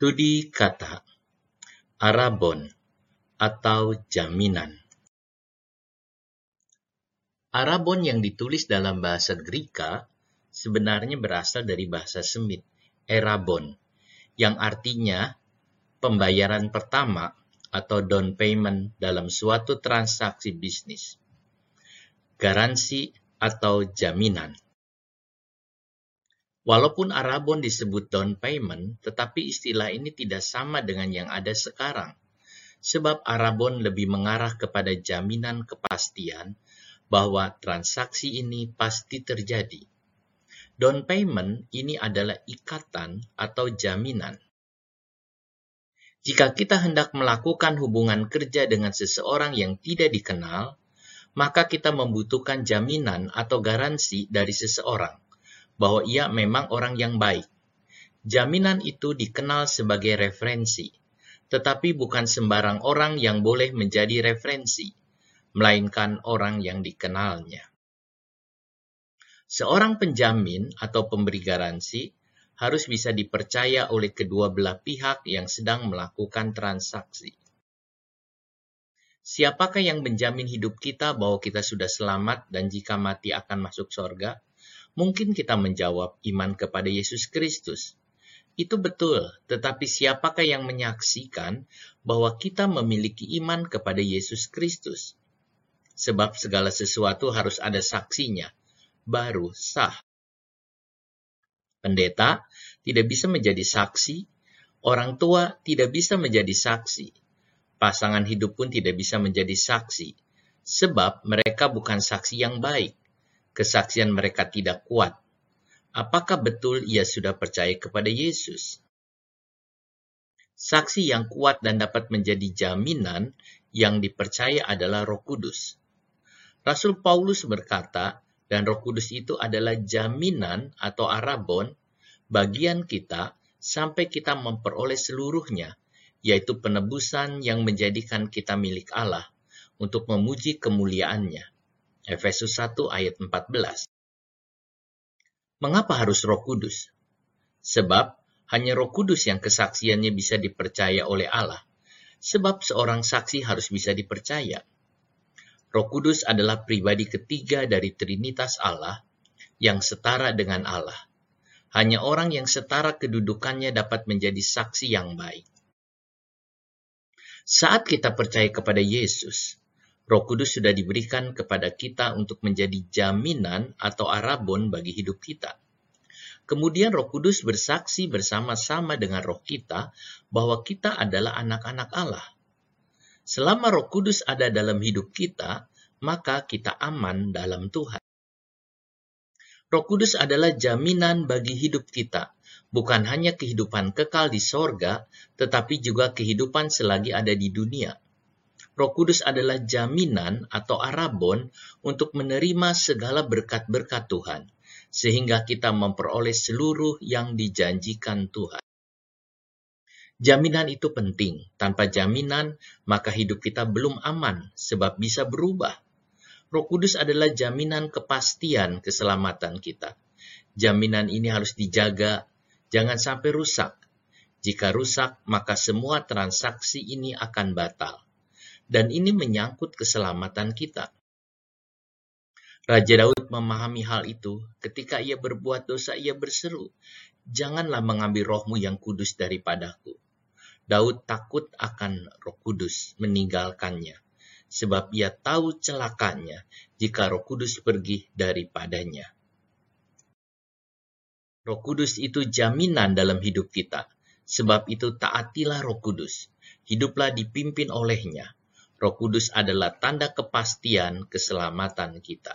Studi kata Arabon atau jaminan. Arabon yang ditulis dalam bahasa Greka sebenarnya berasal dari bahasa Semit, Erabon, yang artinya pembayaran pertama atau down payment dalam suatu transaksi bisnis, garansi atau jaminan. Walaupun Arabon disebut down payment, tetapi istilah ini tidak sama dengan yang ada sekarang. Sebab Arabon lebih mengarah kepada jaminan kepastian bahwa transaksi ini pasti terjadi. Down payment ini adalah ikatan atau jaminan. Jika kita hendak melakukan hubungan kerja dengan seseorang yang tidak dikenal, maka kita membutuhkan jaminan atau garansi dari seseorang bahwa ia memang orang yang baik. Jaminan itu dikenal sebagai referensi, tetapi bukan sembarang orang yang boleh menjadi referensi, melainkan orang yang dikenalnya. Seorang penjamin atau pemberi garansi harus bisa dipercaya oleh kedua belah pihak yang sedang melakukan transaksi. Siapakah yang menjamin hidup kita bahwa kita sudah selamat dan jika mati akan masuk sorga? Mungkin kita menjawab iman kepada Yesus Kristus. Itu betul, tetapi siapakah yang menyaksikan bahwa kita memiliki iman kepada Yesus Kristus? Sebab segala sesuatu harus ada saksinya, baru sah. Pendeta tidak bisa menjadi saksi, orang tua tidak bisa menjadi saksi, pasangan hidup pun tidak bisa menjadi saksi, sebab mereka bukan saksi yang baik kesaksian mereka tidak kuat. Apakah betul ia sudah percaya kepada Yesus? Saksi yang kuat dan dapat menjadi jaminan yang dipercaya adalah Roh Kudus. Rasul Paulus berkata, dan Roh Kudus itu adalah jaminan atau arabon bagian kita sampai kita memperoleh seluruhnya, yaitu penebusan yang menjadikan kita milik Allah untuk memuji kemuliaannya. Efesus 1 ayat 14. Mengapa harus Roh Kudus? Sebab hanya Roh Kudus yang kesaksiannya bisa dipercaya oleh Allah. Sebab seorang saksi harus bisa dipercaya. Roh Kudus adalah pribadi ketiga dari Trinitas Allah yang setara dengan Allah. Hanya orang yang setara kedudukannya dapat menjadi saksi yang baik. Saat kita percaya kepada Yesus, Roh Kudus sudah diberikan kepada kita untuk menjadi jaminan atau arabon bagi hidup kita. Kemudian Roh Kudus bersaksi bersama-sama dengan roh kita bahwa kita adalah anak-anak Allah. Selama Roh Kudus ada dalam hidup kita, maka kita aman dalam Tuhan. Roh Kudus adalah jaminan bagi hidup kita, bukan hanya kehidupan kekal di sorga, tetapi juga kehidupan selagi ada di dunia. Roh Kudus adalah jaminan atau arabon untuk menerima segala berkat-berkat Tuhan, sehingga kita memperoleh seluruh yang dijanjikan Tuhan. Jaminan itu penting. Tanpa jaminan, maka hidup kita belum aman, sebab bisa berubah. Roh Kudus adalah jaminan kepastian keselamatan kita. Jaminan ini harus dijaga, jangan sampai rusak. Jika rusak, maka semua transaksi ini akan batal dan ini menyangkut keselamatan kita. Raja Daud memahami hal itu. Ketika ia berbuat dosa, ia berseru, "Janganlah mengambil rohmu yang kudus daripadaku." Daud takut akan roh kudus meninggalkannya, sebab ia tahu celakanya jika roh kudus pergi daripadanya. Roh kudus itu jaminan dalam hidup kita, sebab itu taatilah roh kudus, hiduplah dipimpin olehnya, Roh Kudus adalah tanda kepastian keselamatan kita.